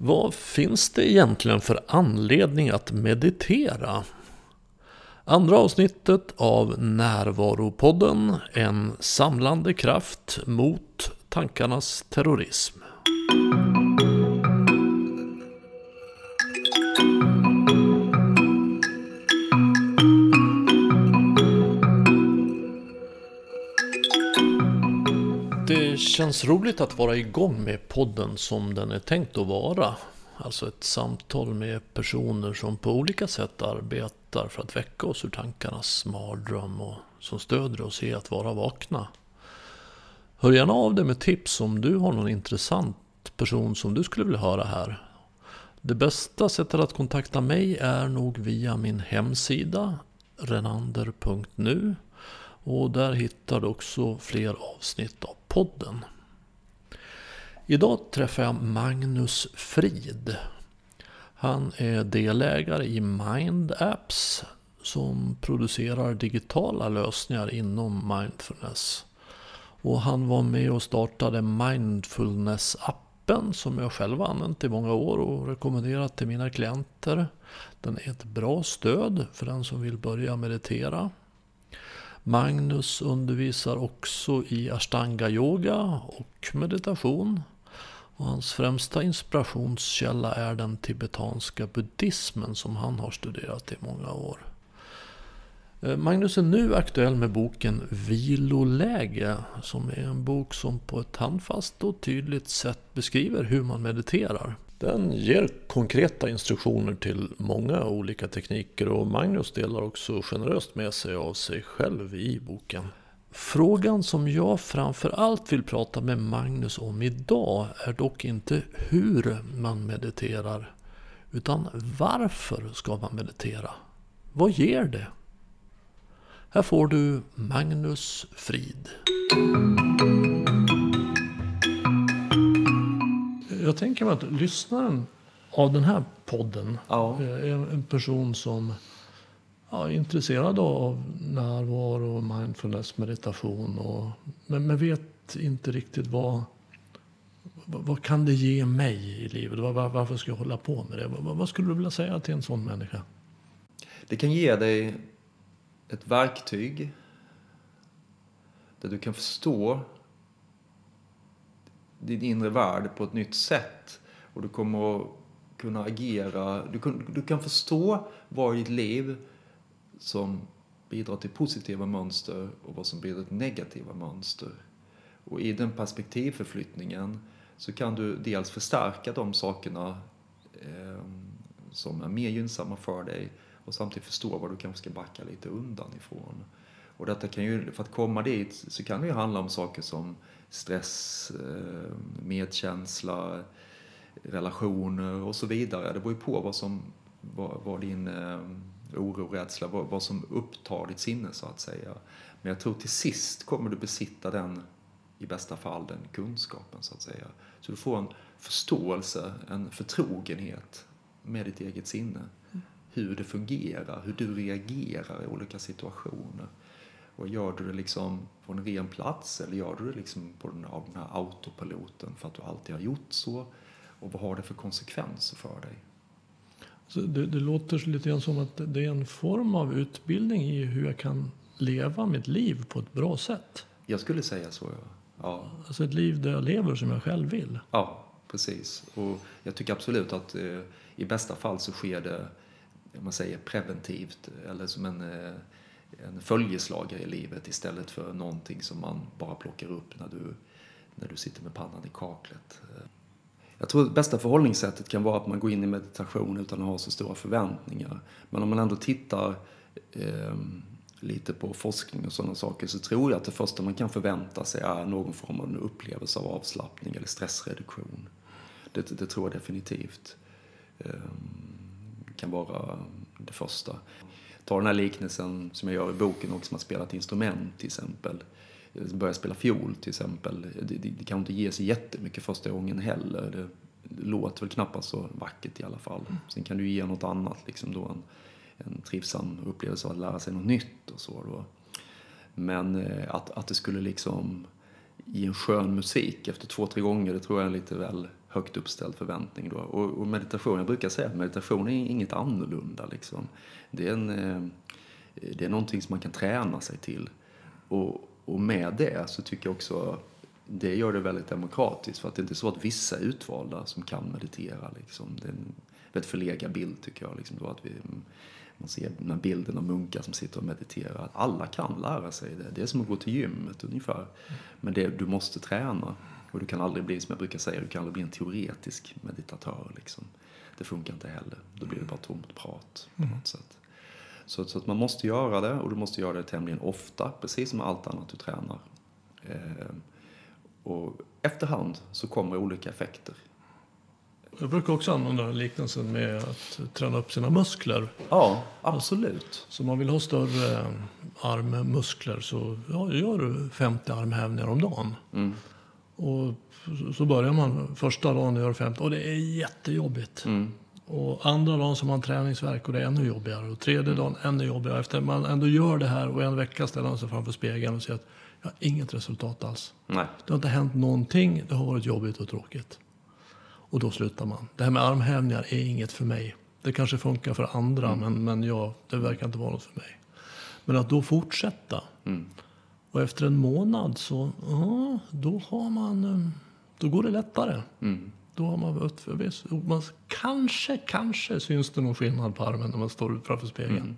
Vad finns det egentligen för anledning att meditera? Andra avsnittet av Närvaropodden, en samlande kraft mot tankarnas terrorism. Känns roligt att vara igång med podden som den är tänkt att vara. Alltså ett samtal med personer som på olika sätt arbetar för att väcka oss ur tankarnas mardröm och som stöder oss i att vara vakna. Hör gärna av dig med tips om du har någon intressant person som du skulle vilja höra här. Det bästa sättet att kontakta mig är nog via min hemsida renander.nu och där hittar du också fler avsnitt av podden. Idag träffar jag Magnus Frid. Han är delägare i Mind Apps som producerar digitala lösningar inom mindfulness. Och han var med och startade Mindfulness-appen som jag själv har använt i många år och rekommenderat till mina klienter. Den är ett bra stöd för den som vill börja meditera. Magnus undervisar också i ashtanga yoga och meditation. Och hans främsta inspirationskälla är den tibetanska buddhismen som han har studerat i många år. Eh, Magnus är nu aktuell med boken Viloläge som är en bok som på ett handfast och tydligt sätt beskriver hur man mediterar. Den ger konkreta instruktioner till många olika tekniker och Magnus delar också generöst med sig av sig själv i boken. Frågan som jag framför allt vill prata med Magnus om idag är dock inte hur man mediterar utan varför ska man meditera? Vad ger det? Här får du Magnus Frid. Jag tänker mig att lyssnaren av den här podden Ja. är en person som ja, är intresserad av närvaro, mindfulness, meditation. Och, men, men vet inte riktigt vad, vad, vad kan det ge mig i livet? Var, var, varför ska jag hålla på med det? Vad, vad skulle du vilja säga till en sån människa? Det kan ge dig ett verktyg där du kan förstå din inre värld på ett nytt sätt. Och du kommer att kunna agera. Du kan, du kan förstå vad i ditt liv som bidrar till positiva mönster och vad som bidrar till negativa mönster. Och i den perspektivförflyttningen så kan du dels förstärka de sakerna eh, som är mer gynnsamma för dig och samtidigt förstå vad du kanske ska backa lite undan ifrån. Och detta kan ju, för att komma dit så kan det ju handla om saker som stress, eh, medkänsla, relationer och så vidare. Det beror ju på vad som, vad, vad din eh, oro, rädsla, vad, vad som upptar ditt sinne så att säga. Men jag tror till sist kommer du besitta den, i bästa fall, den kunskapen så att säga. Så du får en förståelse, en förtrogenhet med ditt eget sinne. Hur det fungerar, hur du reagerar i olika situationer. Och gör du det liksom på en ren plats eller gör du det liksom på den, av den här autopiloten för att du alltid har gjort så? Och vad har det för konsekvenser för dig? Så det, det låter lite grann som att det är en form av utbildning i hur jag kan leva mitt liv på ett bra sätt. Jag skulle säga så, ja. Ja, Alltså ett liv där jag lever som jag själv vill. ja precis. Och jag tycker absolut att eh, i bästa fall så sker det, om man säger preventivt, eller som en, eh, en följeslagare i livet istället för någonting som man bara plockar upp när du, när du sitter med pannan i kaklet. Jag tror att bästa förhållningssättet kan vara att man går in i meditation utan att ha så stora förväntningar. Men om man ändå tittar eh, lite på forskning och sådana saker så tror jag att det första man kan förvänta sig är någon form av en upplevelse av avslappning eller stressreduktion. Det, det tror jag definitivt eh, kan vara det första. Ta den här liknelsen som jag gör i boken också, som att spela ett instrument till exempel. Börja spela fiol till exempel. Det, det, det kan inte ge sig jättemycket första gången heller. Det, det låter väl knappast så vackert i alla fall. Sen kan du ge något annat, liksom då en, en trivsam upplevelse av att lära sig något nytt och så då. Men eh, att, att det skulle liksom ge en skön musik efter två, tre gånger, det tror jag är lite väl högt uppställd förväntning. Då. Och, och meditation, jag brukar säga att meditation är inget annorlunda. Liksom. Det, är en, eh, det är någonting som man kan träna sig till. Och, och med det så tycker jag också det gör det väldigt demokratiskt. För att det är inte så att vissa är utvalda som kan meditera. Liksom. Det är en väldigt förlegad bild tycker jag. Liksom, då att vi, man ser den här bilden av munkar som sitter och mediterar. Alla kan lära sig det. Det är som att gå till gymmet ungefär. Men det, du måste träna. Och du kan aldrig bli, som jag brukar säga, du kan aldrig bli en teoretisk meditatör. Liksom. Det funkar inte heller. Då blir det bara tomt prat på något sätt. Så, så att man måste göra det och du måste göra det tämligen ofta, precis som allt annat du tränar. Eh, och efterhand så kommer olika effekter. Jag brukar också använda liknelsen med att träna upp sina muskler. Ja, absolut. Så om man vill ha större armmuskler så ja, gör du 50 armhävningar om dagen. Mm. Och så börjar man första dagen och gör 50 och det är jättejobbigt. Mm. Och andra dagen så har man träningsverk och det är ännu jobbigare. Och tredje dagen ännu jobbigare. Efter man ändå gör det här och en vecka ställer man sig framför spegeln och ser att jag har inget resultat alls. Nej. Det har inte hänt någonting. Det har varit jobbigt och tråkigt. Och då slutar man. Det här med armhävningar är inget för mig. Det kanske funkar för andra, men, men jag, det verkar inte vara något för mig. Men att då fortsätta. Mm. Och efter en månad så, ja, då har man, eh, då går det lättare. Mm. Då har man varit förvis. Man, kanske, kanske syns det någon skillnad på armen när man står framför spegeln.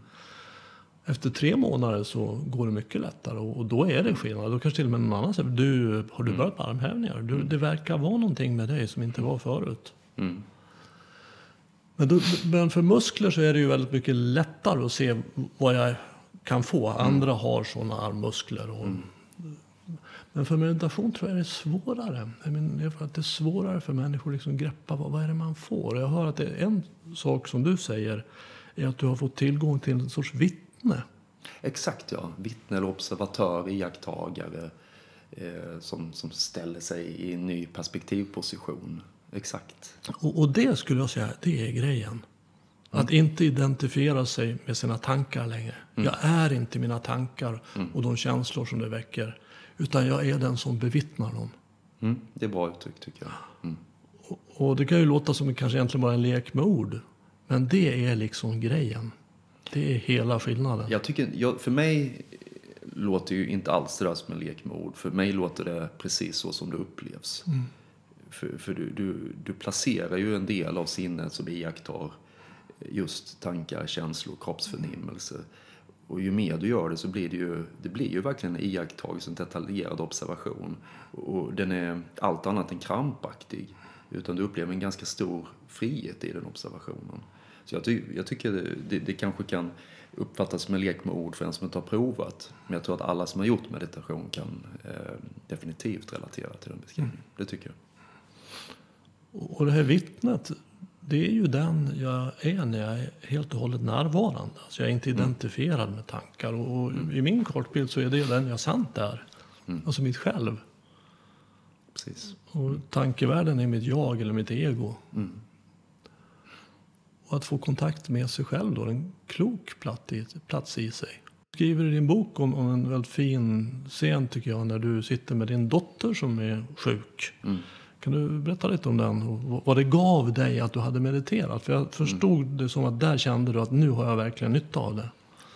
Efter tre månader så går det mycket lättare och, och då är det skillnad. Då kanske till och med någon annan säger, du, har du börjat med armhävningar? Du, det verkar vara någonting med dig som inte var förut. Mm. Men, då, men för muskler så är det ju väldigt mycket lättare att se vad jag kan få. Andra har sådana armmuskler. Och, Men för meditation tror jag det är svårare. Jag menar, att det är svårare för människor att liksom greppa vad, vad är det man får. Jag hör att det är en sak som du säger är att du har fått tillgång till en sorts vittne. Exakt ja, vittne eller observatör, iakttagare eh, som, som ställer sig i en ny perspektivposition. Exakt. Och, och det skulle jag säga, det är grejen. Att inte identifiera sig med sina tankar längre. Jag är inte mina tankar och de känslor som det väcker. Utan jag är den som bevittnar dem. Mm, det är bra uttryck tycker jag. Mm. Och, och det kan ju låta som kanske egentligen bara en lek med ord. Men det är liksom grejen. Det är hela skillnaden. Jag tycker, jag, för mig låter ju inte alls det där som en lek med ord. För mig låter det precis så som det upplevs. För, för du, du, du placerar ju en del av sinnet som iakttar just tankar, känslor, kroppsförnimmelse. Och ju mer du gör det så blir det ju, det blir ju verkligen en iakttagelse, en detaljerad observation. Och den är allt annat än krampaktig. Utan du upplever en ganska stor frihet i den observationen. Så jag, ty, jag tycker det, det, det kanske kan uppfattas som en lek med ord för en som inte har provat. Men jag tror att alla som har gjort meditation kan eh, definitivt relatera till den beskrivningen. Det tycker jag. Och det här vittnet, det är ju den jag är när jag är helt och hållet närvarande. Alltså jag är inte identifierad med tankar. Och i min kortbild så är det den jag sant är. Alltså mitt själv. Precis. Och tankevärlden är mitt jag eller mitt ego. Och att få kontakt med sig själv då, en klok plats i, plats i sig. Du skriver i din bok om, om en väldigt fin scen tycker jag när du sitter med din dotter som är sjuk. Kan du berätta lite om den och vad det gav dig att du hade mediterat? För jag förstod det som att där kände du att nu har jag verkligen nytta av det.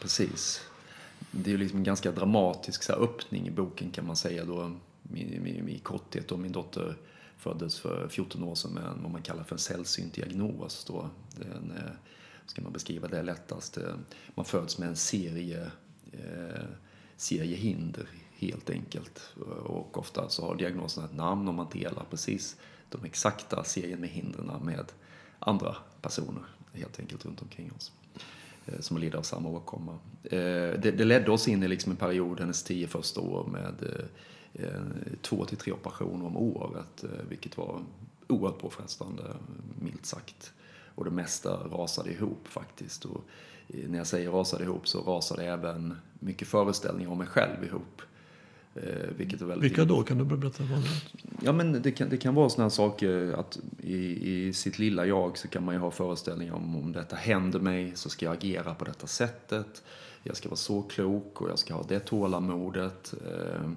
Precis. Det är ju liksom en ganska dramatisk så här, öppning i boken kan man säga då. I, korthet då min dotter föddes för 14 år sedan med en, vad man kallar för en sällsynt diagnos. Då. Den, eh, ska man beskriva det lättast. Eh, Man föds med en serie, eh, serie hinder helt enkelt. Och ofta så har diagnosen ett namn och man delar precis de exakta serien med hindren med andra personer helt enkelt runt omkring oss eh, som lider av samma åkomma. Eh, det, det ledde oss in i liksom en period, hennes tio första år, med eh, två till tre operationer om året, vilket var oerhört påfrestande, milt sagt. Och det mesta rasade ihop faktiskt. Och när jag säger rasade ihop så rasade även mycket föreställningar om mig själv ihop. Eh, Vilket är väldigt Vilka då? Kan du berätta vad det är? Ja, men det kan, det kan vara sådana saker att i, i sitt lilla jag så kan man ju ha föreställningar om om detta händer mig så ska jag agera på detta sättet. Jag ska vara så klok och jag ska ha det tålamodet. Eh,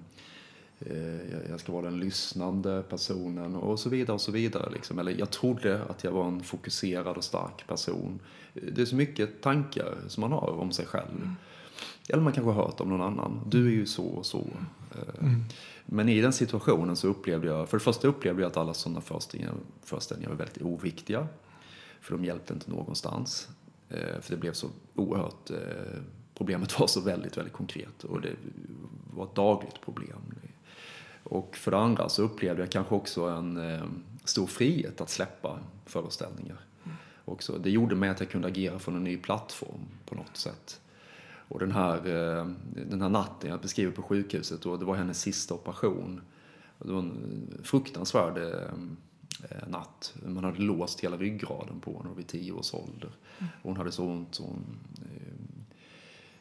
eh, jag ska vara den lyssnande personen och så vidare och så vidare. Liksom. Eller jag trodde att jag var en fokuserad och stark person. Det är så mycket tankar som man har om sig själv. Eller man kanske har hört om någon annan. Du är ju så och så. Eh, Mm. Men i den situationen så upplevde jag, för det första upplevde jag att alla sådana föreställningar, föreställningar var väldigt oviktiga. För de hjälpte inte någonstans. Eh, För det blev så oerhört, eh, problemet var så väldigt, väldigt konkret och det var ett dagligt problem. Och för det andra så upplevde jag kanske också en stor frihet att släppa föreställningar. Också. Det gjorde mig att jag kunde agera från en ny plattform på något sätt. Och den här, eh, den här natten jag beskriver på sjukhuset, då, det var hennes sista operation. Och Det var en fruktansvärd eh, natt. Man hade låst hela ryggraden på henne vid tio års ålder. Och hon hade så ont. Så hon, eh,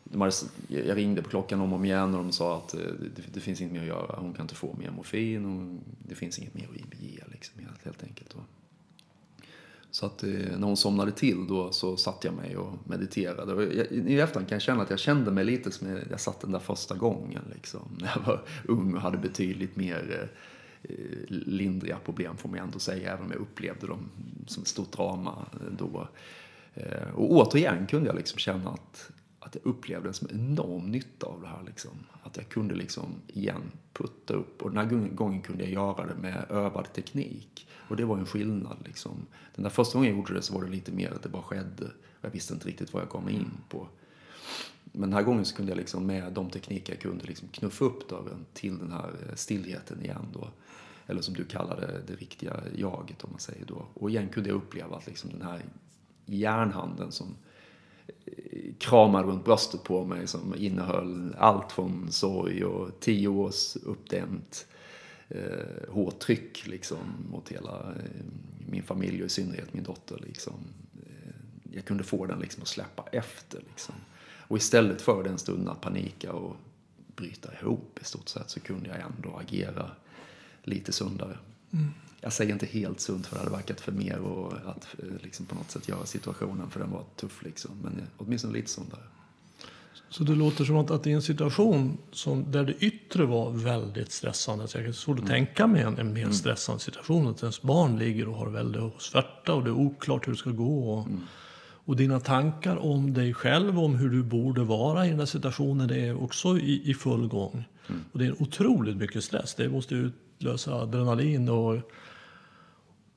de hade, jag ringde på klockan om och om igen och de sa att eh, det, det finns inget mer att göra. Hon kan inte få mer morfin och det finns inget mer att ge liksom, helt enkelt. Så att eh, när hon somnade till då så satt jag mig och mediterade. Och jag, I efterhand kan jag känna att jag kände mig lite som jag, jag satt den där första gången. Liksom, när jag var ung och hade betydligt mer eh, lindriga problem får man ändå säga. Även om jag upplevde dem som ett stort drama då. Eh, och återigen kunde jag liksom känna att, att jag upplevde en som enorm nytta av det här. Liksom. Att jag kunde liksom igen putta upp. Och den här gången kunde jag göra det med övad teknik. Och det var en skillnad. Liksom. Den där första gången jag gjorde det så var det lite mer att det bara skedde. Jag visste inte riktigt vad jag kom in på. Men den här gången så kunde jag liksom med de tekniker jag kunde liksom knuffa upp dörren till den här eh, stillheten igen. Då. Eller som du kallar det, det riktiga jaget om man säger då. Och igen kunde jag uppleva att liksom den här järnhanden som kramade runt bröstet på mig som innehöll allt från sorg och tio års uppdämt eh, hårt tryck liksom, mot hela eh, min familj och i synnerhet min dotter. Liksom. Eh, jag kunde få den liksom, att släppa efter. Liksom. Och istället för den stunden att panika och bryta ihop i stort sett så kunde jag ändå agera lite sundare. Mm. Jag säger inte helt sunt för det hade verkat för mer och att liksom, på något sätt göra situationen för den var tuff liksom. Men åtminstone lite sundare. Så det låter som att, att i en situation som, där det yttre var väldigt stressande, så jag kan svårt att tänka mig en, en mer stressande situation, att ens barn ligger och har väldigt smärta och det är oklart hur det ska gå. Och, och dina tankar om dig själv, om hur du borde vara i den här situationen, det är också i, i full gång. Och det är otroligt mycket stress. Det måste utlösa adrenalin och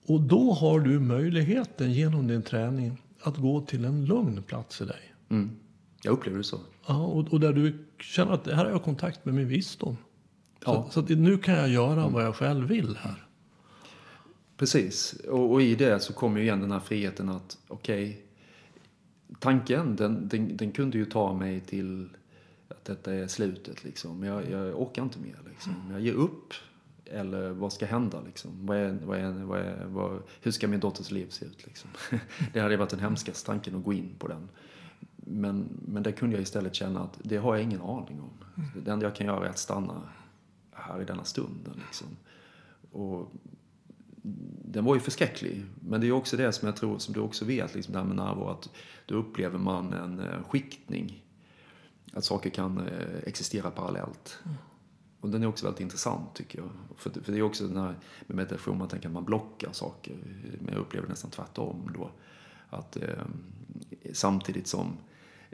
och då har du möjligheten genom din träning att gå till en lugn plats i dig. Mm. Jag upplever det så. Ja, och, och där du känner att här har jag kontakt med min visdom. Ja. Så, så nu kan jag göra vad jag själv vill här. Precis. Och, och i det så kommer ju igen den här friheten att okej, okay, tanken den, den, den, kunde ju ta mig till att detta är slutet liksom. Jag, jag orkar inte mer liksom. Jag ger upp. Eller vad ska hända liksom? Vad är, vad är, vad är, vad, hur ska min dotters liv se ut liksom? Det hade varit den hemskaste tanken att gå in på den. Men, men där kunde jag istället känna att det har jag ingen aning om. Det enda jag kan göra är att stanna här i denna stunden liksom. Och den var ju förskräcklig. Men det är också det som jag tror, som du också vet, liksom det här med närvaro, att då upplever man en skiktning. Att saker kan existera parallellt. Mm. Och den är också väldigt intressant tycker jag. För, för det är också den här med meditation, man tänker att man blockar saker. Men jag upplever nästan tvärtom då. Att eh, samtidigt som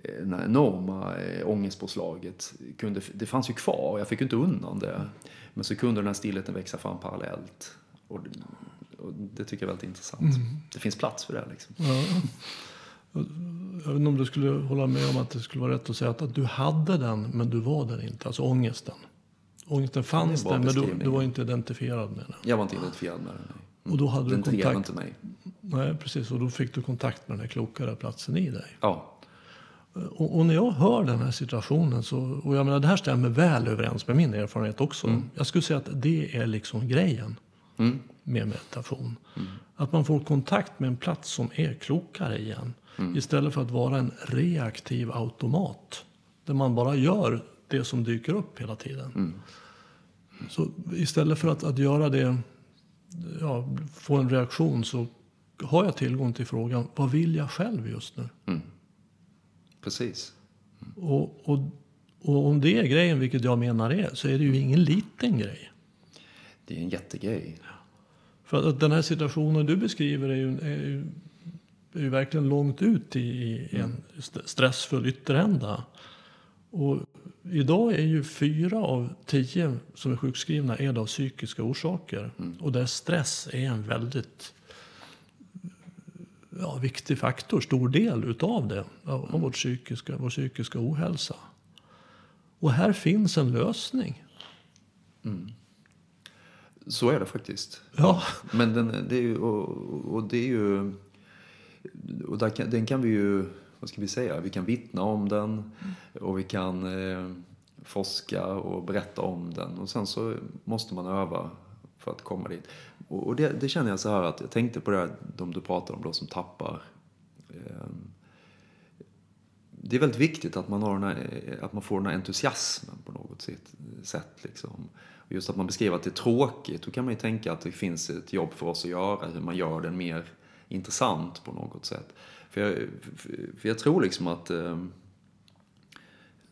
det här enorma eh, ångestpåslaget, kunde, det fanns ju kvar, jag fick inte undan det. Men så kunde den här stillheten växa fram parallellt. Och, och det tycker jag är väldigt intressant. Mm. Det finns plats för det. Liksom. Ja. Jag vet inte om du skulle hålla med om att det skulle vara rätt att säga att, att du hade den, men du var den inte. Alltså ångesten. Ångesten fanns där, men du, du, var inte identifierad med den. Jag var inte identifierad med den. Nej. Och då hade den du kontakt... inte mig. Nej, precis. Och då fick du kontakt med den här klokare platsen i dig. Ja. Och, och, när jag hör den här situationen så, och jag menar det här stämmer väl överens med min erfarenhet också. Mm. Jag skulle säga att det är liksom grejen mm. med meditation. Mm. Att man får kontakt med en plats som är klokare igen. Mm. Istället för att vara en reaktiv automat. Där man bara gör det som dyker upp hela tiden. Mm. Så istället för att, att göra det, ja, få en reaktion så har jag tillgång till frågan, vad vill jag själv just nu? Mm. Precis. Och, och, Och om det är grejen, vilket jag menar är, så är det ju ingen liten grej. Det är en jättegrej. För att den här situationen du beskriver är ju, är ju, är ju verkligen långt ut i, en st- stressfull ytterända. Och idag är ju fyra av tio som är sjukskrivna är av psykiska orsaker. Och där stress är en väldigt ja, viktig faktor, stor del utav det, av, av vårt psykiska, vår psykiska ohälsa. Och här finns en lösning. Så är det faktiskt. Ja, Men den, det är ju, och, och det är ju... Och där kan, den kan vi ju, vad ska vi säga, vi kan vittna om den och vi kan eh, forska och berätta om den. Och sen så måste man öva för att komma dit. Och, och det, det känner jag så här att jag tänkte på det här, de du pratar om, de som tappar. Eh, det är väldigt viktigt att man, har den här, att man får den här entusiasmen på något sätt. sätt liksom. Just att man beskriver att det är tråkigt, då kan man ju tänka att det finns ett jobb för oss att göra, hur man gör den mer intressant på något sätt. För jag, för jag tror liksom att eh,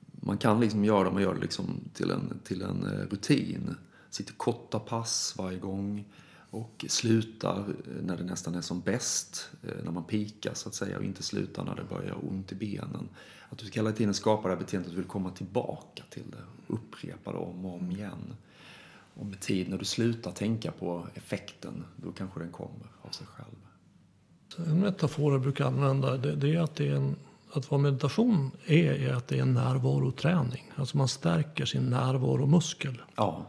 man kan liksom göra det, man gör det liksom till en, till en eh, rutin. Sitter korta pass varje gång och slutar när det nästan är som bäst, eh, när man pikar så att säga och inte slutar när det börjar göra ont i benen. Att du ska hela tiden skapa det här beteendet att du vill komma tillbaka till det, upprepa det om och om igen. Och med tid, när du slutar tänka på effekten, då kanske den kommer av sig själv. En metafor jag brukar använda det, det är att det är en, att vad meditation är, är att det är en närvaroträning. Alltså man stärker sin närvaromuskel. Ja,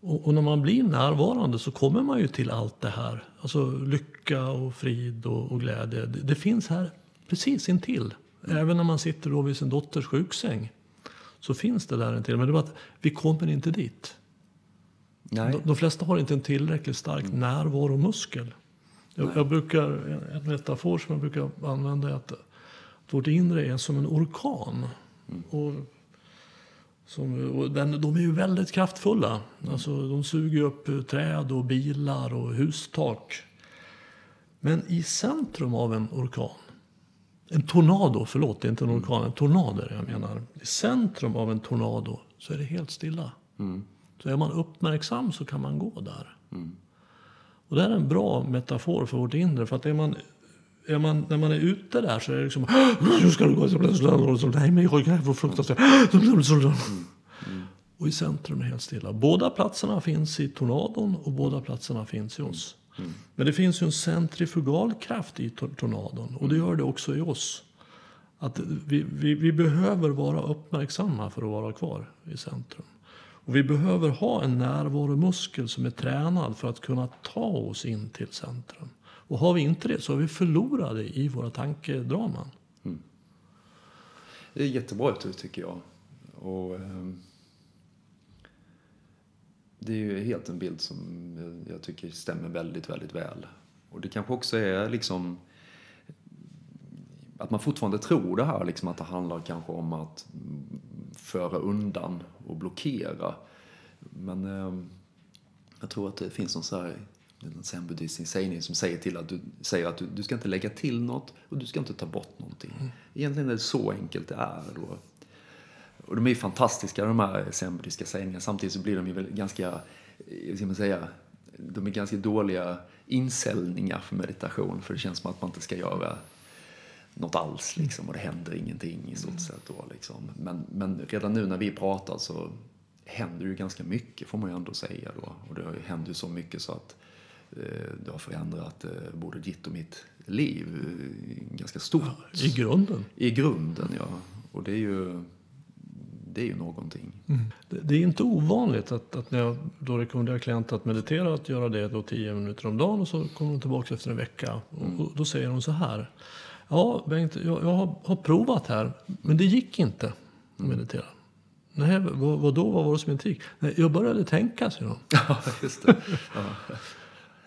Och, och när man blir närvarande så kommer man ju till allt det här. Alltså lycka och frid och, och glädje. Det, det finns här precis intill. Även när man sitter då vid sin dotters sjuksäng så finns det där intill. Men det är bara att vi kommer inte dit. De, de flesta har inte en tillräckligt stark närvaromuskel. Jag, jag brukar, en- metafor som jag brukar använda är att vårt inre är som en orkan. Och, som, och den, de är ju väldigt kraftfulla. Alltså, de suger upp eh, träd och bilar och hustak. Men i centrum av en orkan, en tornado, förlåt, det är inte en orkan, en tornado jag menar. I centrum av en tornado så är det helt stilla. Så är man uppmärksam så kan man gå där. Och det är en bra metafor för vårt inre. För att är man, är man, när man är ute där så är det liksom... Nu ska du gå... Nej, men jag är fruktansvärt... Och i centrum är helt stilla. Båda platserna finns i tornadon och båda platserna finns i oss. Men det finns ju en centrifugal kraft i tor- tornadon och det gör det också i oss. Att vi, vi, vi behöver vara uppmärksamma för att vara kvar i centrum. Och vi behöver ha en närvaromuskel som är tränad för att kunna ta oss in till centrum. Och har vi inte det så är vi förlorade i våra tankedraman. Mm. Det är jättebra uttryck tycker jag. Och, ehm, det är ju helt en bild som jag tycker stämmer väldigt, väldigt väl. Och det kanske också är liksom att man fortfarande tror det här, liksom att det handlar kanske om att föra undan och blockera. Men ehm, jag tror att det finns någon så här en sägning som säger till att du säger att du, du ska inte lägga till något och du ska inte ta bort någonting. Egentligen är det så enkelt det är då. Och de är ju fantastiska de här zenbuddhistiska sägningarna. Samtidigt så blir de ju ganska, eh, hur ska man säga, de är ganska dåliga insäljningar för meditation. För det känns som att man inte ska göra något alls liksom och det händer ingenting i stort sett då liksom. Men, men redan nu när vi pratar så händer ju ganska mycket får man ju ändå säga då. Och det händer ju så mycket så att eh, det har förändrat eh, både ditt och mitt liv eh, ganska stort. I grunden. I grunden, ja. Och det är ju, det är ju någonting. Det, det är inte ovanligt att, att när jag då rekommenderar klienter att meditera, att göra det då 10 minuter om dagen och så kommer de tillbaka efter en vecka. Och, och då säger de så här. Ja, Bengt, jag, jag har, har provat här, men det gick inte att meditera. Nej, vad, vad då? Vad var det som inte gick? Nej, jag började tänka, säger de. Ja, just det. Ja.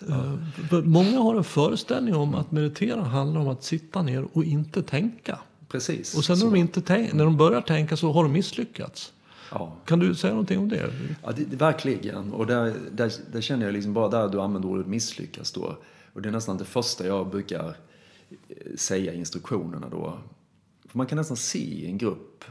Eh, För många har en föreställning om att meditera handlar om att sitta ner och inte tänka. Precis. Och sen när så. de, inte tänk, när de börjar tänka så har de misslyckats. Ja. Kan du säga någonting om det? Ja, det, det, verkligen. Och där, där, där känner jag liksom bara där du använder ordet misslyckas då. Och det är nästan det första jag brukar eh, säga instruktionerna då. För man kan nästan se i en grupp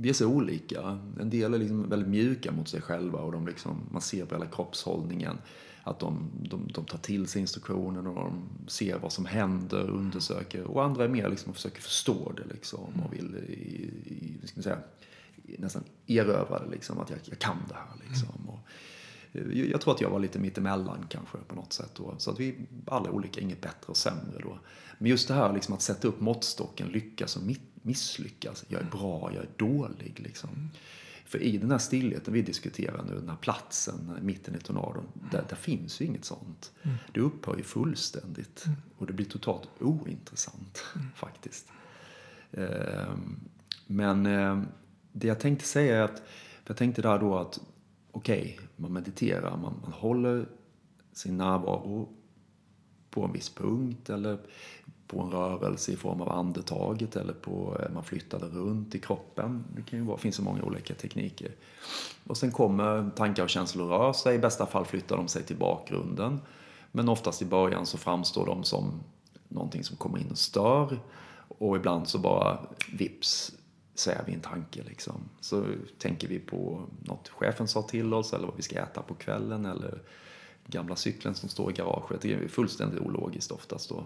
vi är så olika. En del är liksom väldigt mjuka mot sig själva och de liksom, man ser på hela kroppshållningen att de, de, de tar till sig instruktionen och de ser vad som händer, undersöker. Och andra är mer liksom, försöker förstå det liksom, och vill i, i, ska säga, nästan erövra det, liksom, att jag, jag kan det här. Liksom. Och, eh, jag tror att jag var lite mittemellan kanske på något sätt. Då. Så att vi alla är olika, inget bättre och sämre då. Men just det här liksom, att sätta upp måttstocken, lyckas och misslyckas. Jag är bra, jag är dålig. Liksom. För i den här stillheten vi diskuterar nu, den här platsen mitten i tornadon, där, där finns ju inget sånt. Mm. Det upphör ju fullständigt mm. och det blir totalt ointressant mm. faktiskt. Eh, men eh, det jag tänkte säga är att, jag tänkte där då att okej, okay, man mediterar, man, man håller sin närvaro på en viss punkt eller på en rörelse i form av andetaget eller på eh, man flyttade runt i kroppen. Det kan ju vara, finns så många olika tekniker. Och sen kommer tankar och känslor röra sig. I bästa fall flyttar de sig till bakgrunden. Men oftast i början så framstår de som någonting som kommer in och stör. Och ibland så bara vips säger vi en tanke liksom. Så tänker vi på något chefen sa till oss eller vad vi ska äta på kvällen eller gamla cykeln som står i garaget. Det är fullständigt ologiskt oftast då.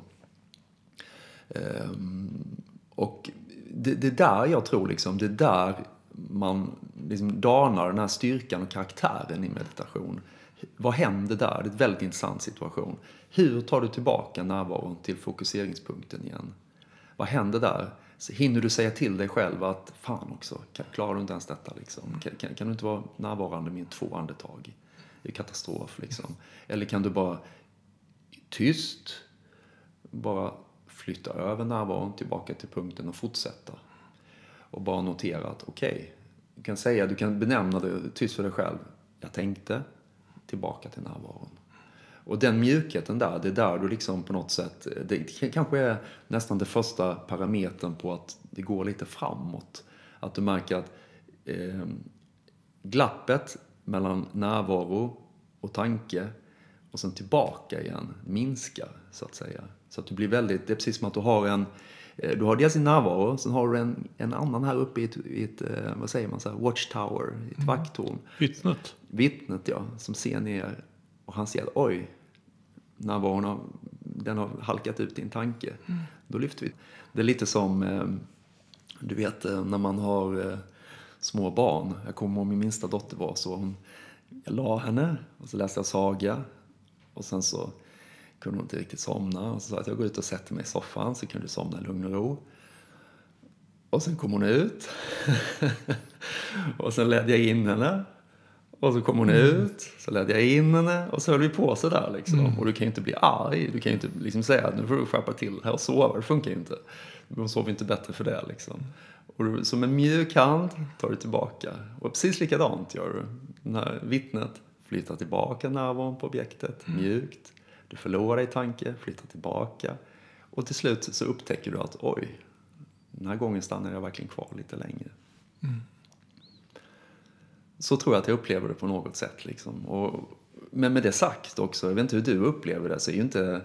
Ehm, och det, det där jag tror liksom, det är där man liksom danar den här styrkan och karaktären i meditation. Vad händer där? Det är en väldigt intressant situation. Hur tar du tillbaka närvaron till fokuseringspunkten igen? Vad händer där? Så hinner du säga till dig själv att fan också, klarar du inte ens detta? Liksom? Kan, kan, kan du inte vara närvarande med två andetag? Det är katastrof. Liksom. Eller kan du bara tyst, bara flytta över närvaron tillbaka till punkten och fortsätta. Och bara notera att okej, okay, du kan säga, du kan benämna det tyst för dig själv. Jag tänkte, tillbaka till närvaron. Och den mjukheten där, det är där du liksom på något sätt, det kanske är nästan det första parametern på att det går lite framåt. Att du märker att eh, glappet mellan närvaro och tanke och sen tillbaka igen minskar, så att säga. Så att du blir väldigt, det är precis som att du har en, eh, du har dels din närvaro, sen har du en, en annan här uppe i ett, i ett eh, vad säger man, så här, watchtower, ett mm. vakttorn. Vittnet. Vittnet, ja, som ser ner och han ser att oj, närvaron har, den har halkat ut i en tanke. Mm. Då lyfter vi. Det är lite som, eh, du vet när man har små barn. Jag kommer ihåg min minsta dotter var så. Hon, jag la henne och så läste jag saga. Och sen så kunde hon inte riktigt somna. Och så sa att jag går ut och sätter mig i soffan så kan du somna i lugn och ro. Och sen kom hon ut. och sen ledde jag in henne. Och så kom hon mm. ut, så ledde jag in henne och så höll vi på sådär liksom. Mm. Och du kan ju inte bli arg, du kan ju inte liksom säga att nu får du skärpa till här och sova, det funkar ju inte. Hon sover inte bättre för det liksom. Och du, som en mjuk hand tar du tillbaka. Och precis likadant gör du. Här vittnet flyttar tillbaka närvaron på objektet, mm. mjukt. Du förlorar i tanke, flyttar tillbaka. Och till slut så upptäcker du att oj, den här gången stannar jag verkligen kvar lite längre. Mm. Så tror jag att jag upplever det på något sätt. Liksom. Och, men med det sagt också, jag vet inte hur du upplever det, så är ju inte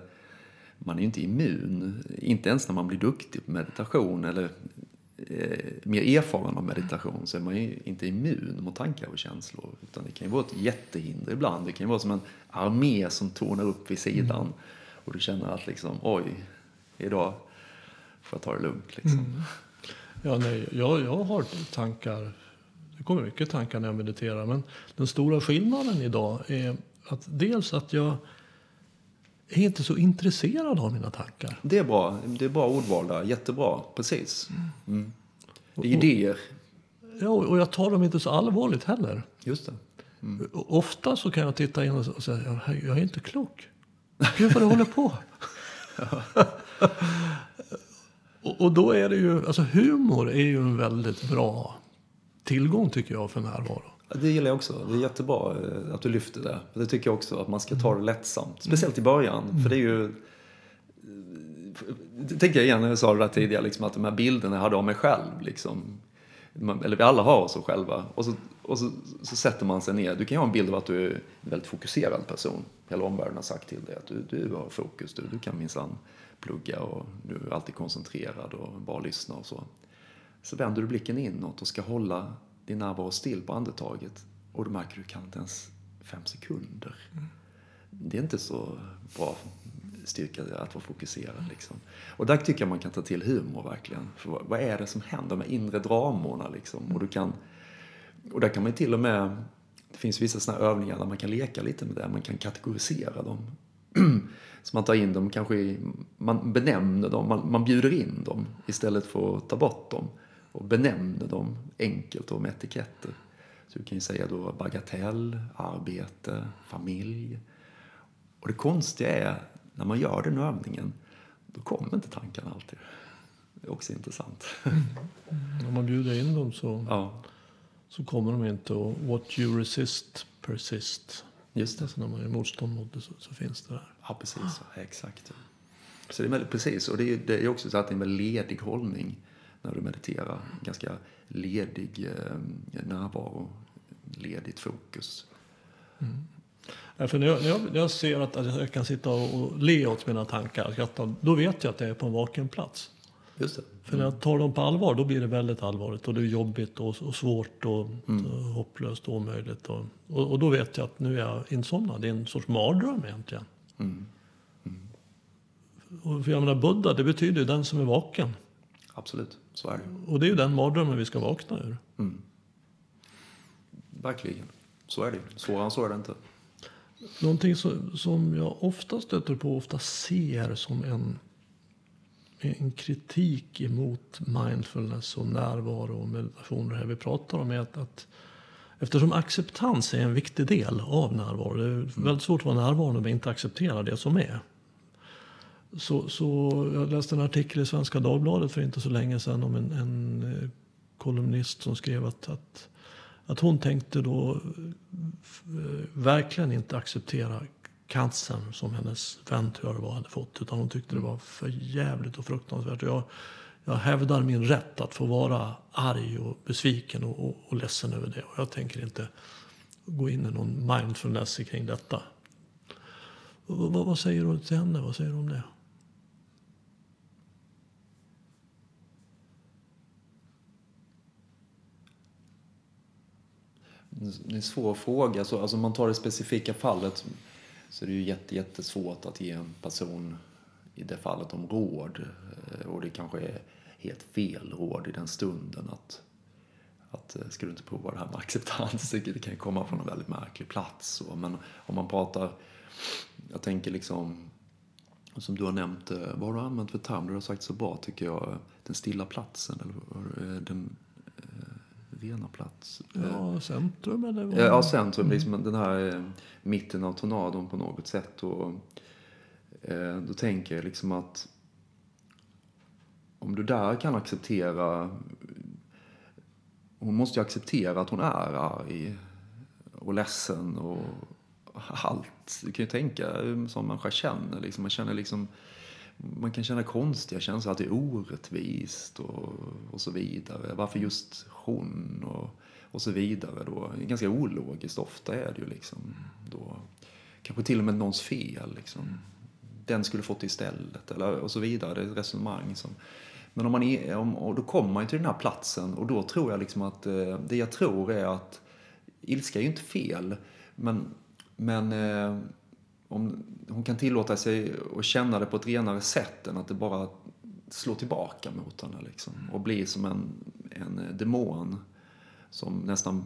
man är ju inte immun. Inte ens när man blir duktig på meditation eller eh, mer erfaren av meditation så är man ju inte immun mot tankar och känslor. Utan det kan ju vara ett jättehinder ibland. Det kan ju vara som en armé som tornar upp vid sidan. Mm. Och du känner att liksom, oj, idag får jag ta det lugnt. Liksom. Mm. Ja, nej, jag, jag har tankar. Det kommer mycket tankar när jag mediterar. Men den stora skillnaden idag är att dels att jag är inte så intresserad av mina tankar. Det är bra. Det är bra ordval där. Jättebra. Precis. Mm. Det är idéer. Ja, och jag tar dem inte så allvarligt heller. Just det. Mm. Ofta så kan jag titta in och säga, jag är inte klok. Gud vad det håller på. och, och, då är det ju, alltså humor är ju en väldigt bra tillgång tycker jag för närvaro. Det gillar jag också. Det är jättebra eh, att du lyfter det. Det tycker jag också, att man ska ta det lättsamt. Speciellt i början. Mm. För det är ju... Det tänker jag igen när jag sa det där tidigare, liksom, att de här bilderna jag hade av mig själv. Liksom, eller vi alla har oss själva. Och, så, och så, så, sätter man sig ner. Du kan ju ha en bild av att du är en väldigt fokuserad person. Hela omvärlden har sagt till dig att du, du har fokus, du, du kan minsann plugga och du är alltid koncentrerad och bara lyssna och så. Så vänder du blicken inåt och ska hålla din närvaro still på andetaget. Och du märker att du kan inte ens fem sekunder. Det är inte så bra styrka att vara fokuserad. Liksom. Och där tycker jag man kan ta till humor verkligen. För vad, är det som händer med inre dramorna liksom? Och, du kan, och där kan man till och med, det finns vissa sådana övningar där man kan leka lite med det, man kan kategorisera dem. Så man tar in dem kanske man benämner dem, man, man bjuder in dem istället för att ta bort dem. Och benämner dem enkelt och med etiketter. Så du kan ju säga då bagatell, arbete, familj. Och det konstiga är, när man gör den övningen, då kommer inte tankarna alltid. Det är också intressant. Om man bjuder in dem så, Ja, så kommer de inte. Och what you resist persist. just det. Alltså när man gör motstånd mot det så, så finns det där. Ja, precis. Ja, exakt. Så det är väldigt precis. Och det är, det är också så att det är en väldigt ledig hållning när du mediterar. Ganska ledig eh, närvaro, ledigt fokus. Ja, för när, jag, när, jag, när jag ser att, att jag kan sitta och, och le åt mina tankar, skratta, då vet jag att jag är på en vaken plats. Just det. För när jag tar dem på allvar, då blir det väldigt allvarligt. Och det är jobbigt och, och svårt och, Mm. och hopplöst och omöjligt. Och, och, och då vet jag att nu är jag insomnad. Det är en sorts mardröm egentligen. Mm. Och för jag menar, Buddha, det betyder ju den som är vaken. Absolut, så är det. Och det är ju den mardrömmen vi ska vakna ur. Verkligen. Så är det. Svårare än så är det inte. Någonting som, jag ofta stöter på, ofta ser som en, en kritik emot mindfulness och närvaro och meditation, det här vi pratar om, är att, att eftersom acceptans är en viktig del av närvaro, det är väldigt svårt att vara närvarande vi inte accepterar det som är. Så, så jag läste en artikel i Svenska Dagbladet för inte så länge sedan om en, en eh, kolumnist som skrev att, att, att hon tänkte då eh, verkligen inte acceptera cancern som hennes vän tror jag var hade fått. Utan hon tyckte det var för jävligt och fruktansvärt. Och Jag, jag hävdar min rätt att få vara arg och besviken och, och, och ledsen över det. Och jag tänker inte gå in i någon mindfulness kring detta. Vad, vad säger du till henne? Vad säger du om det? Det är en svår fråga. Så, alltså om man tar det specifika fallet så är det ju jätte, jättesvårt att ge en person i det fallet om råd. Eh, och det kanske är helt fel råd i den stunden. Att, att eh, ska du inte prova det här med acceptans? Det kan ju komma från en väldigt märklig plats. Så. Men om man pratar, jag tänker liksom, som du har nämnt, eh, vad har du använt för term? Du har sagt så bra tycker jag. Den stilla platsen, eller den rena plats. Eh, Ja, centrum eller? vad? Ja, centrum, liksom den här eh, mitten av tornadon på något sätt. Och, eh, då tänker jag liksom att om du där kan acceptera... Hon måste ju acceptera att hon är arg och ledsen och allt. Du kan ju tänka som människa känner. Liksom. Man, känner liksom, man kan känna konstiga känslor, att det är orättvist och, och så vidare. Varför just hon och, och så vidare. Då. Ganska ologiskt ofta är det ju liksom. Då, kanske till och med någons fel. Liksom. Den skulle fått istället. Eller, och så vidare. Det är ett resonemang som... Men om man är, om, och då kommer man ju till den här platsen och då tror jag liksom att eh, det jag tror är att ilska är ju inte fel. Men, men eh, om hon kan tillåta sig att känna det på ett renare sätt än att det bara slår tillbaka mot henne liksom. Och blir som en, en demon som nästan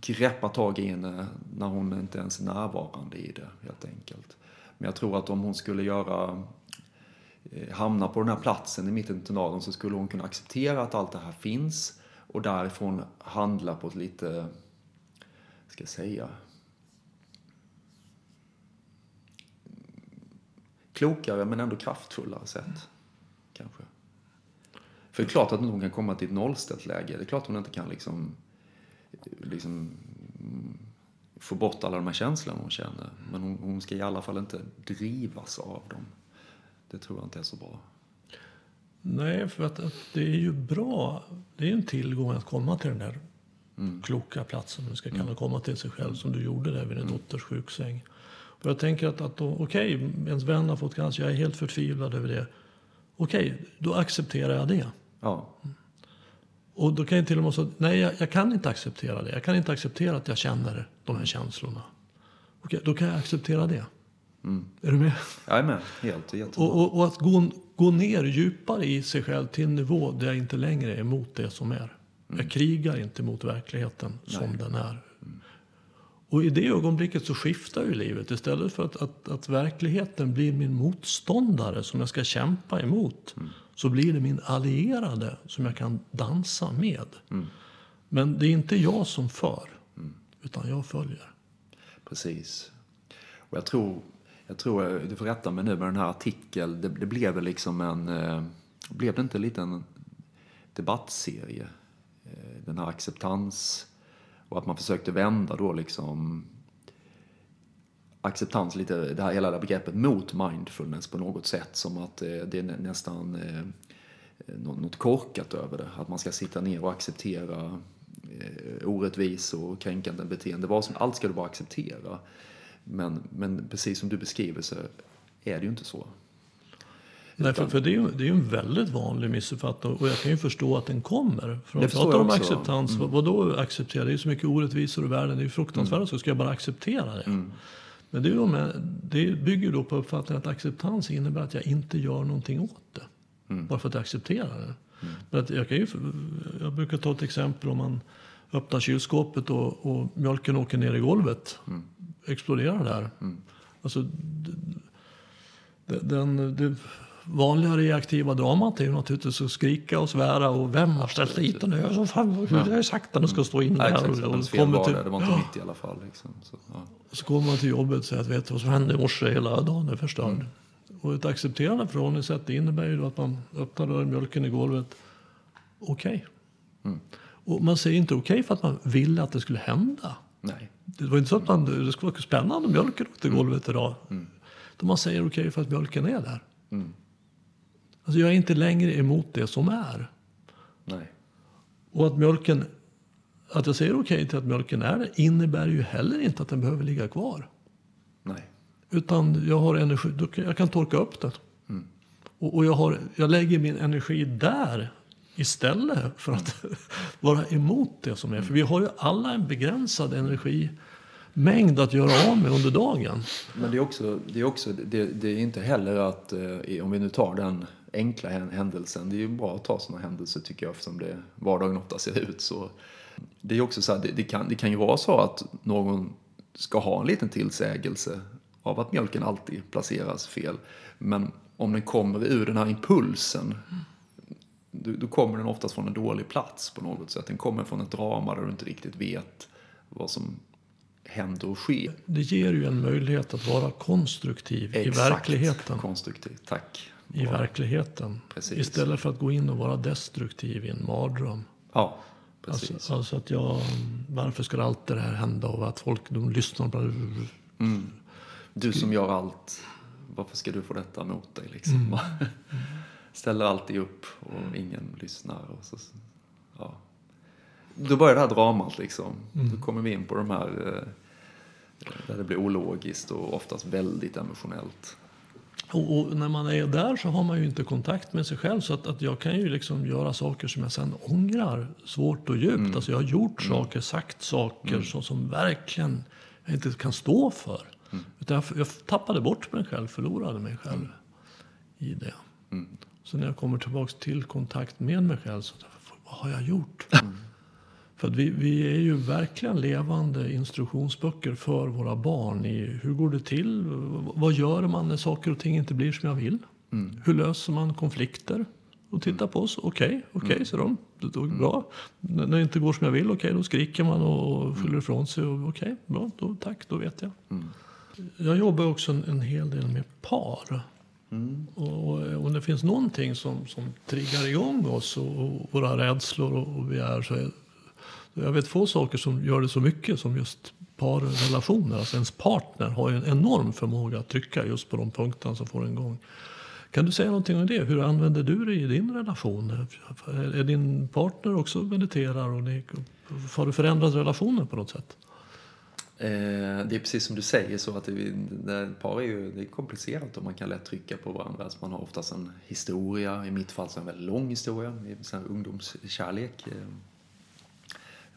greppar tag i henne när hon inte ens är närvarande i det helt enkelt. Men jag tror att om hon skulle göra eh, hamna på den här platsen i mitten av tunneln så skulle hon kunna acceptera att allt det här finns och därifrån handla på ett lite, ska jag säga, klokare men ändå kraftfullare sätt. Kanske. För det är klart att hon kan komma till ett nollställt läge. Det är klart att hon inte kan liksom, liksom mm, få bort alla de här känslorna hon känner. Men hon, hon ska i alla fall inte drivas av dem. Det tror jag inte är så bra. Nej, för att, att det är ju bra. Det är en tillgång att komma till den där kloka platsen, du ska kalla komma till sig själv, som du gjorde där vid din dotters sjuksäng. Och jag tänker att, att okej, ens vän har fått cancer, jag är helt förtvivlad över det. Okej, då accepterar jag det. Ja, Och då kan jag till och med säga, nej jag, jag, kan inte acceptera det. Jag kan inte acceptera att jag känner de här känslorna. Okej, då kan jag acceptera det. Mm. Är du med? Jag är med, helt. Och, och, och att gå, gå ner djupare i sig själv till en nivå där jag inte längre är emot det som är. Jag krigar inte mot verkligheten som den är. Och i det ögonblicket så skiftar ju livet. Istället för att, att, att verkligheten blir min motståndare som jag ska kämpa emot. Så blir det min allierade som jag kan dansa med. Men det är inte jag som för. Utan jag följer. Precis. Och jag tror, jag tror, du får rätta mig nu med den här artikeln. Det, det blev väl liksom en, eh, blev det inte en liten debattserie? Eh, Den här acceptans och att man försökte vända då liksom acceptans, lite det här hela det här begreppet mot mindfulness på något sätt. Som att eh, det är nästan eh, eh, något korkat över det. Att man ska sitta ner och acceptera orättvisor orättvis och kränkande beteende. Vad som, allt ska du bara acceptera. Men, men precis som du beskriver så är det ju inte så. Nej, för, för det, är ju, det är ju en väldigt vanlig missuppfattning och jag kan ju förstå att den kommer. För de pratar om acceptans, mm. vad då acceptera? Det är ju så mycket orättvisor i världen, det är ju fruktansvärt, så ska jag bara acceptera det? Mm. Men det, är ju med, det bygger ju då på uppfattningen att acceptans innebär att jag inte gör någonting åt det. Mm. Bara för att jag accepterar det. Men att jag, kan ju, jag brukar ta ett exempel om man öppnar kylskåpet och, och mjölken åker ner i golvet. Mm. Exploderar där. Alltså, d- d- den, det vanliga reaktiva dramat är ju naturligtvis att skrika och svära och vem har ställt dit den? Jag så fan, jag har sagt att den ska stå exakt, Och, och kommer var till, det, var inte mitt i alla fall. Liksom. Så, ja. kommer man till jobbet och säger att vet du vad som hände i morse? Hela dagen är förstörd. Mm. Och ett accepterande förhållningssätt innebär ju då att man öppnar dörren, mjölken i golvet. Okej. Mm. Och man säger inte okej för att man ville att det skulle hända. Nej. Det var inte så att man, det skulle vara spännande om mjölken åkte i golvet idag. Utan man säger okej för att mjölken är där. Mm. Alltså jag är inte längre emot det som är. Nej. Och att mjölken, att jag säger okej till att mjölken är där innebär ju heller inte att den behöver ligga kvar. Nej. Utan jag har energi, jag kan torka upp den. Och, och jag, har, jag lägger min energi där istället för att vara emot det som är. För vi har ju alla en begränsad energimängd att göra av med under dagen. Men det är också, det är, också det, det är inte heller att, eh, om vi nu tar den enkla hän- händelsen, det är ju bra att ta sådana händelser tycker jag eftersom det vardagen ofta ser ut så. Det är också så här, det, det, kan, det kan ju vara så att någon ska ha en liten tillsägelse av att mjölken alltid placeras fel. Men om den kommer ur den här impulsen då, då kommer den oftast från en dålig plats på något sätt. Den kommer från ett drama där du inte riktigt vet vad som händer och sker. Det ger ju en möjlighet att vara konstruktiv i verkligheten. Konstruktivt, tack. I Bra. verkligheten. Precis. Istället för att gå in och vara destruktiv i en mardröm. Ja, precis. Alltså, alltså att jag, varför ska alltid det här hända och att folk de lyssnar på Mm. Du som gör allt, varför ska du få detta mot dig liksom? Ställer alltid upp och ingen lyssnar. Och så, ja. Då börjar det här dramat liksom. Då kommer vi in på de här eh, där det blir ologiskt och oftast väldigt emotionellt. Och, och när man är där så har man ju inte kontakt med sig själv. Så att, att jag kan ju liksom göra saker som jag sen ångrar svårt och djupt. Alltså jag har gjort saker, sagt saker som, som verkligen jag inte kan stå för. Utan jag, jag tappade bort mig själv, förlorade mig själv i det. Så när jag kommer tillbaks till kontakt med mig själv så vad har jag gjort? För vi, vi är ju verkligen levande instruktionsböcker för våra barn i hur går det till? Vad gör man när saker och ting inte blir som jag vill? Hur löser man konflikter? Och titta på oss. Okej, okej, så de. Det går bra. När det inte går som jag vill, okej, då skriker man och skyller ifrån sig. Okej, bra, då, tack, då vet jag. Jag jobbar också en, en hel del med par. Och, och om det finns någonting som, som triggar igång oss och, och våra rädslor och, och begär så är jag vet få saker som gör det så mycket som just parrelationer. Alltså ens partner har ju en enorm förmåga att trycka just på de punkterna som får en gång. Kan du säga någonting om det? Hur använder du det i din relation? Är är din partner också mediterar? Och ni, har du förändrat relationen på något sätt? Eh, det är precis som du säger så att det, det, par är ju det är komplicerat och man kan lätt trycka på varandra. Alltså man har oftast en historia, i mitt fall så en väldigt lång historia, en ungdomskärlek.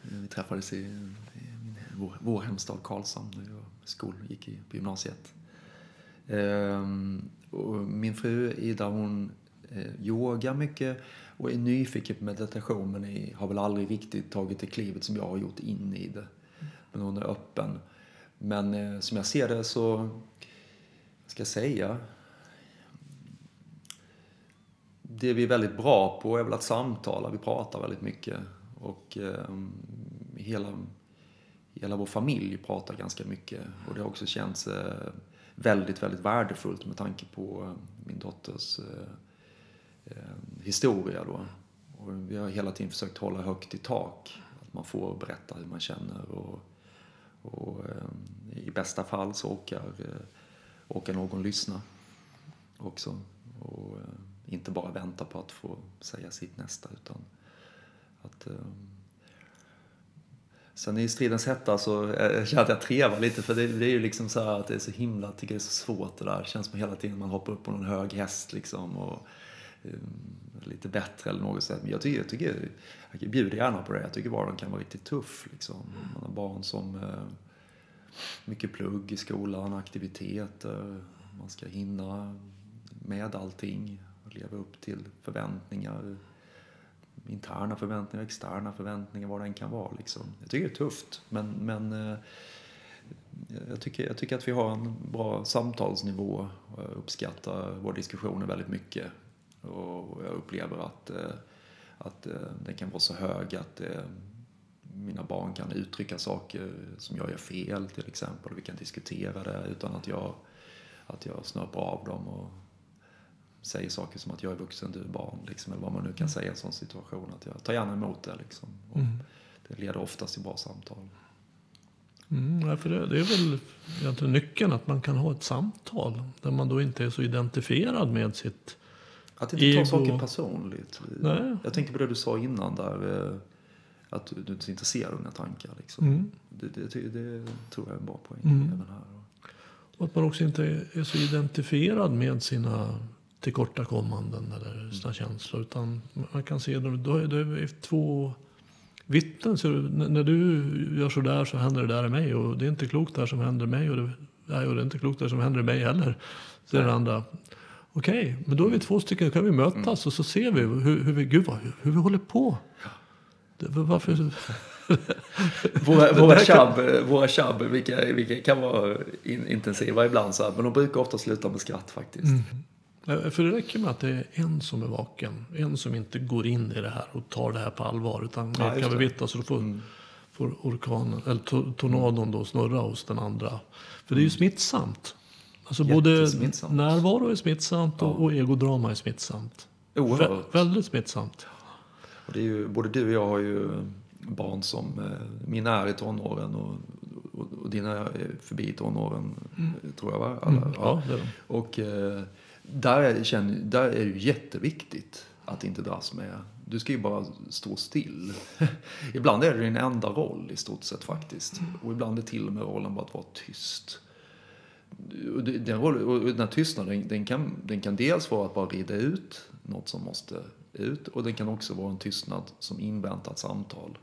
Vi träffades i, i vår, vår hemstad Karlshamn när jag skol, gick i, på gymnasiet. Ehm, och min fru Ida hon eh, yogar mycket och är nyfiken på meditation men är, har väl aldrig riktigt tagit det klivet som jag har gjort in i det. Men hon är öppen. Men eh, som jag ser det så, vad ska jag säga? Det vi är väldigt bra på är väl att samtala, vi pratar väldigt mycket. Och eh, hela, hela vår familj pratar ganska mycket. Och det har också känts eh, väldigt, väldigt värdefullt med tanke på eh, min dotters eh, eh, historia då. Och vi har hela tiden försökt hålla högt i tak. Att man får berätta hur man känner och, och eh, i bästa fall så orkar, eh, orkar någon lyssna också. Och eh, inte bara vänta på att få säga sitt nästa utan att Sen i stridens hetta så jag känner att jag trevar lite för det, det, är ju liksom så att det är så himla, jag tycker det är så svårt det där. Det känns som hela tiden man hoppar upp på någon hög häst liksom och um, lite bättre eller något sätt. Men jag tycker, jag tycker, jag bjuder gärna på det. Jag tycker vardagen kan vara riktigt tuff liksom. Man har barn som uh, mycket plugg i skolan, aktiviteter, man ska hinna med allting, leva upp till förväntningar interna förväntningar, externa förväntningar, vad det än kan vara. Liksom. Jag tycker det är tufft, men, men eh, jag, tycker, jag tycker att vi har en bra samtalsnivå. Jag uppskattar våra diskussioner väldigt mycket. Och jag upplever att, eh, att den kan vara så hög att mina barn kan uttrycka saker som jag gör fel till exempel. Vi kan diskutera det utan att jag, att jag snöper av dem och säger saker som att jag är vuxen, du är barn. Liksom, eller vad man nu kan säga i en sån situation. Att jag tar gärna emot det. Liksom. Mm. Det leder oftast till bra samtal. Mm, för det, det, är väl egentligen nyckeln att man kan ha ett samtal där man då inte är så identifierad med sitt Att inte ego. ta saker personligt. Nej. Jag tänker på det du sa innan där. Eh, att du, inte av dina tankar. Liksom. Mm. Det, det, det, tror jag är en bra poäng mm. även här. Och att man också inte är så identifierad med sina tillkortakommanden eller sådana känslor. Utan man kan se dem, då är det två vittnen. Så när du gör så där så händer det där i mig. Och det är inte klokt där som händer mig. Och det, nej, och det är inte klokt där som händer i mig heller. Säger den andra. Okej, okay, men då är vi två stycken. Då kan vi mötas mm. och så ser vi hur, hur vi, gud vad, hur, hur vi håller på. Det, varför... våra, våra tjabb, våra tjabb vilka, vilka kan vara in, intensiva ibland så här, men de brukar ofta sluta med skratt faktiskt. Mm. Eh, för det räcker med att det är en som är vaken. En som inte går in i det här och tar det här på allvar. Utan ja, kan vi vittna så då får, mm. får orkanen, eller tornadon då snurra hos den andra. För det är ju mm. smittsamt. Alltså både närvaro är smittsamt ja. och, och egodrama är smittsamt. Oerhört. Vä väldigt smittsamt. Och det är ju, både du och jag har ju barn som, eh, mina är i tonåren och, och, och dina är förbi tonåren, mm. tror jag va? Alla, mm. ja, ja. Och eh, där är, känner, där är det jätteviktigt att inte dras med. Du ska ju bara stå still. ibland är det din enda roll i stort sett faktiskt. Och ibland är till och med rollen bara att vara tyst. Den, roll, och den här tystnaden den kan, den kan dels vara att bara rida ut något som måste ut och den kan också vara en tystnad som inväntar ett samtal.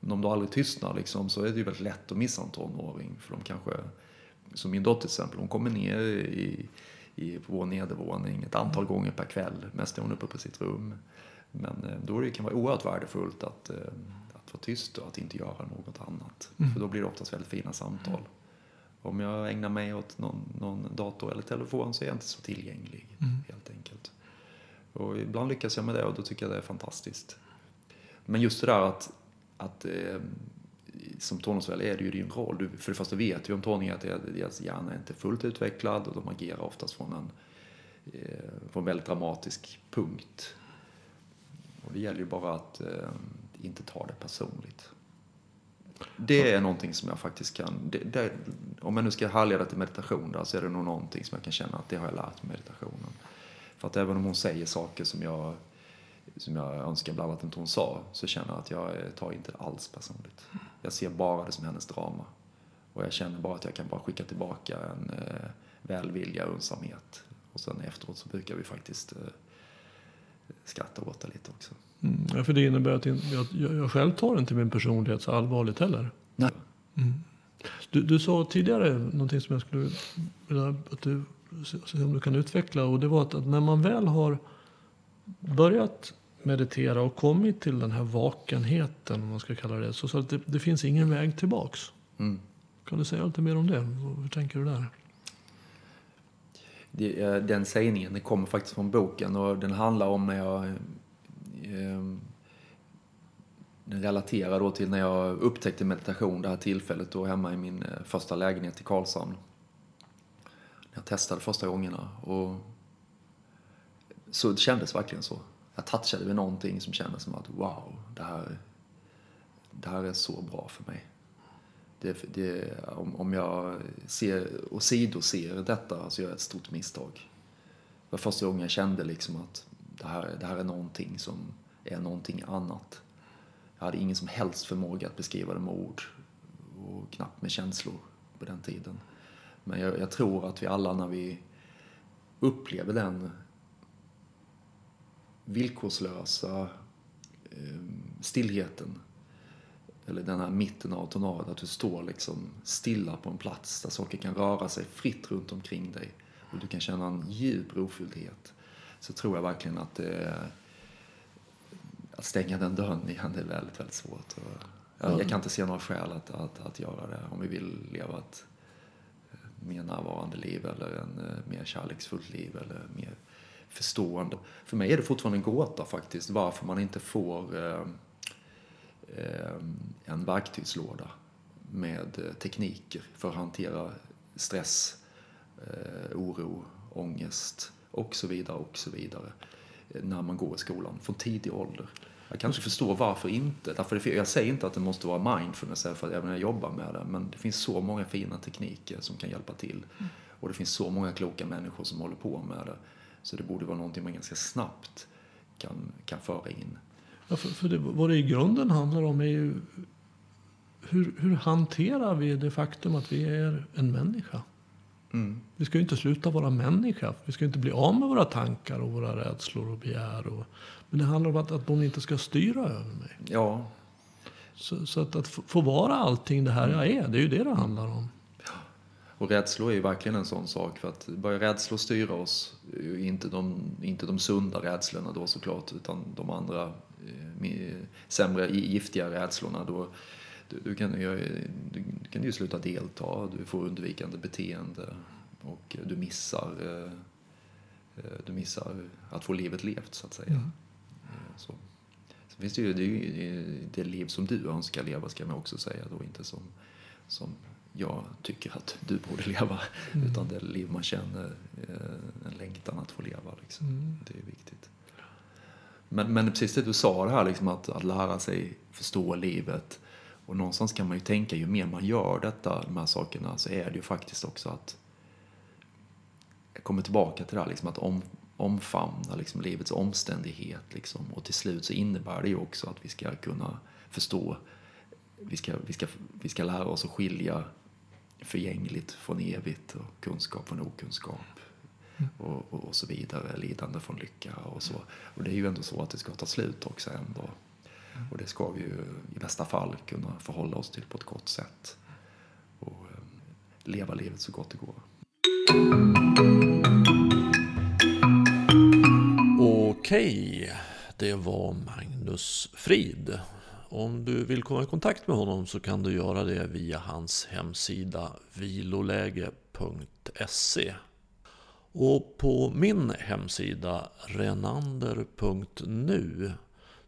Men om du aldrig tystnar liksom, så är det ju väldigt lätt att missa en tonåring. För de kanske, som min dotter till exempel, hon kommer ner i i, på vår nedervåning ett antal gånger per kväll. Mest är hon uppe på sitt rum. Men eh, då kan det vara oerhört värdefullt att, eh, att vara tyst och att inte göra något annat. Mm. För då blir det oftast väldigt fina samtal. Mm. Om jag ägnar mig åt någon, någon, dator eller telefon så är jag inte så tillgänglig mm. helt enkelt. Och ibland lyckas jag med det och då tycker jag det är fantastiskt. Men just det där att, att eh, som tonårsförälder är det ju din roll. Du, för det första vet ju om tonåringar att deras hjärna är inte fullt utvecklad och de agerar oftast från en, eh, från en väldigt dramatisk punkt. Och det gäller ju bara att eh, inte ta det personligt. Det är någonting som jag faktiskt kan, det, det, om jag nu ska härleda till meditation där så är det nog någonting som jag kan känna att det har jag lärt mig meditationen. För att även om hon säger saker som jag som jag önskar bland annat inte hon sa, så känner jag att jag tar inte det alls personligt. Jag ser bara det som hennes drama. Och jag känner bara att jag kan bara skicka tillbaka en eh, välvilja och önsamhet. Och sen efteråt så brukar vi faktiskt eh, skratta åt det lite också. Mm, ja, för det innebär att jag, jag, jag själv tar inte min personlighet så allvarligt heller. Nej. Mm. Du, du sa tidigare någonting som jag skulle vilja att du, se om du kan utveckla. Och det var att, att när man väl har börjat meditera och kommit till den här vakenheten, om man ska kalla det så, så att det, det finns ingen väg tillbaks. Mm. Kan du säga lite mer om det? Hur tänker du där? Det, eh, den sägningen den kommer faktiskt från boken och den handlar om när jag eh, den relaterar då till när jag upptäckte meditation det här tillfället då hemma i min eh, första lägenhet i Karlshamn. Jag testade första gångerna och så det kändes verkligen så. Jag touchade vid någonting som kändes som att wow, det här, det här är så bra för mig. Det, det, om, om jag ser och sidoser detta så gör jag ett stort misstag. Det var första gången jag kände liksom att det här, det här är någonting som är någonting annat. Jag hade ingen som helst förmåga att beskriva det med ord och knappt med känslor på den tiden. Men jag, jag tror att vi alla när vi upplever den villkorslösa eh, stillheten eller den här mitten av tornaden, att du står liksom stilla på en plats där saker kan röra sig fritt runt omkring dig och du kan känna en djup rofylldhet. Så tror jag verkligen att det är, att stänga den dörren igen är väldigt, väldigt svårt. Jag, jag kan inte se några skäl att, att, att göra det om vi vill leva ett mer närvarande liv eller en eh, mer kärleksfullt liv eller mer förstående. För mig är det fortfarande en gåta faktiskt varför man inte får eh, eh, en verktygslåda med eh, tekniker för att hantera stress, eh, oro, ångest och så vidare och så vidare eh, när man går i skolan från tidig ålder. Jag kan inte förstå varför inte. Därför jag säger inte att det måste vara mindfulness för att även jag jobbar med det. Men det finns så många fina tekniker som kan hjälpa till. Mm. Och det finns så många kloka människor som håller på med det. Så det borde vara någonting man ganska snabbt kan, kan föra in. Ja, för, för det, vad det i grunden handlar om är ju hur, hur hanterar vi det faktum att vi är en människa? Mm. Vi ska ju inte sluta vara människa. Vi ska inte bli av med våra tankar och våra rädslor och begär. Och, men det handlar om att, att de inte ska styra över mig. Ja. Så, så att, att få vara allting det här jag är, det är ju det det handlar om. Och rädslor är ju verkligen en sån sak. För att börja rädslor styra oss, inte de, inte de sunda rädslorna då såklart, utan de andra eh, sämre, giftiga rädslorna. Då, du, du, kan, du, kan ju sluta delta, du får undvikande beteende och du missar, eh, eh, du missar att få livet levt så att säga. Mm. Så. Så finns det ju det, ju det liv som du önskar leva ska man också säga då, inte som, som jag tycker att du borde leva. Mm. Utan det liv man känner, eh, en längtan att få leva. Liksom. Mm. Det är viktigt. Men, men precis det du sa, det här liksom att, att lära sig förstå livet. Och någonstans kan man ju tänka, ju mer man gör detta, de här sakerna, så är det ju faktiskt också att jag kommer tillbaka till det här, liksom att om, omfamna liksom, livets omständighet. Liksom. Och till slut så innebär det ju också att vi ska kunna förstå, vi ska, vi ska, vi ska lära oss att skilja förgängligt från evigt och kunskap från okunskap. Och, och, och, så vidare, lidande från lycka och så. Och det är ju ändå så att det ska ta slut också ändå. Och det ska vi ju i bästa fall kunna förhålla oss till på ett gott sätt. Och um, leva livet så gott det går. Okej, det var Magnus Frid. Om du vill komma i kontakt med honom så kan du göra det via hans hemsida viloläge.se. Och på min hemsida renander.nu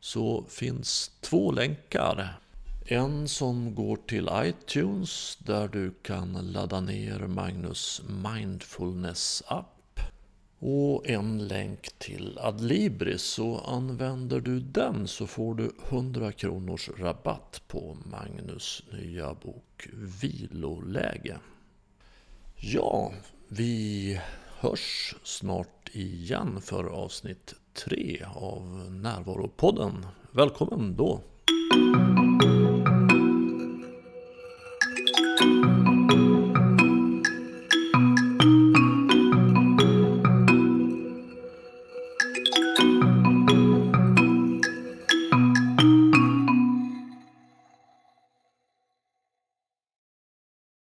så finns två länkar. En som går till iTunes där du kan ladda ner Magnus Mindfulness app och en länk till Adlibris. Så använder du den så får du 100 kronors rabatt på Magnus nya bok Viloläge. Ja, vi hörs snart igen för avsnitt 3 av Närvaropodden. Välkommen då!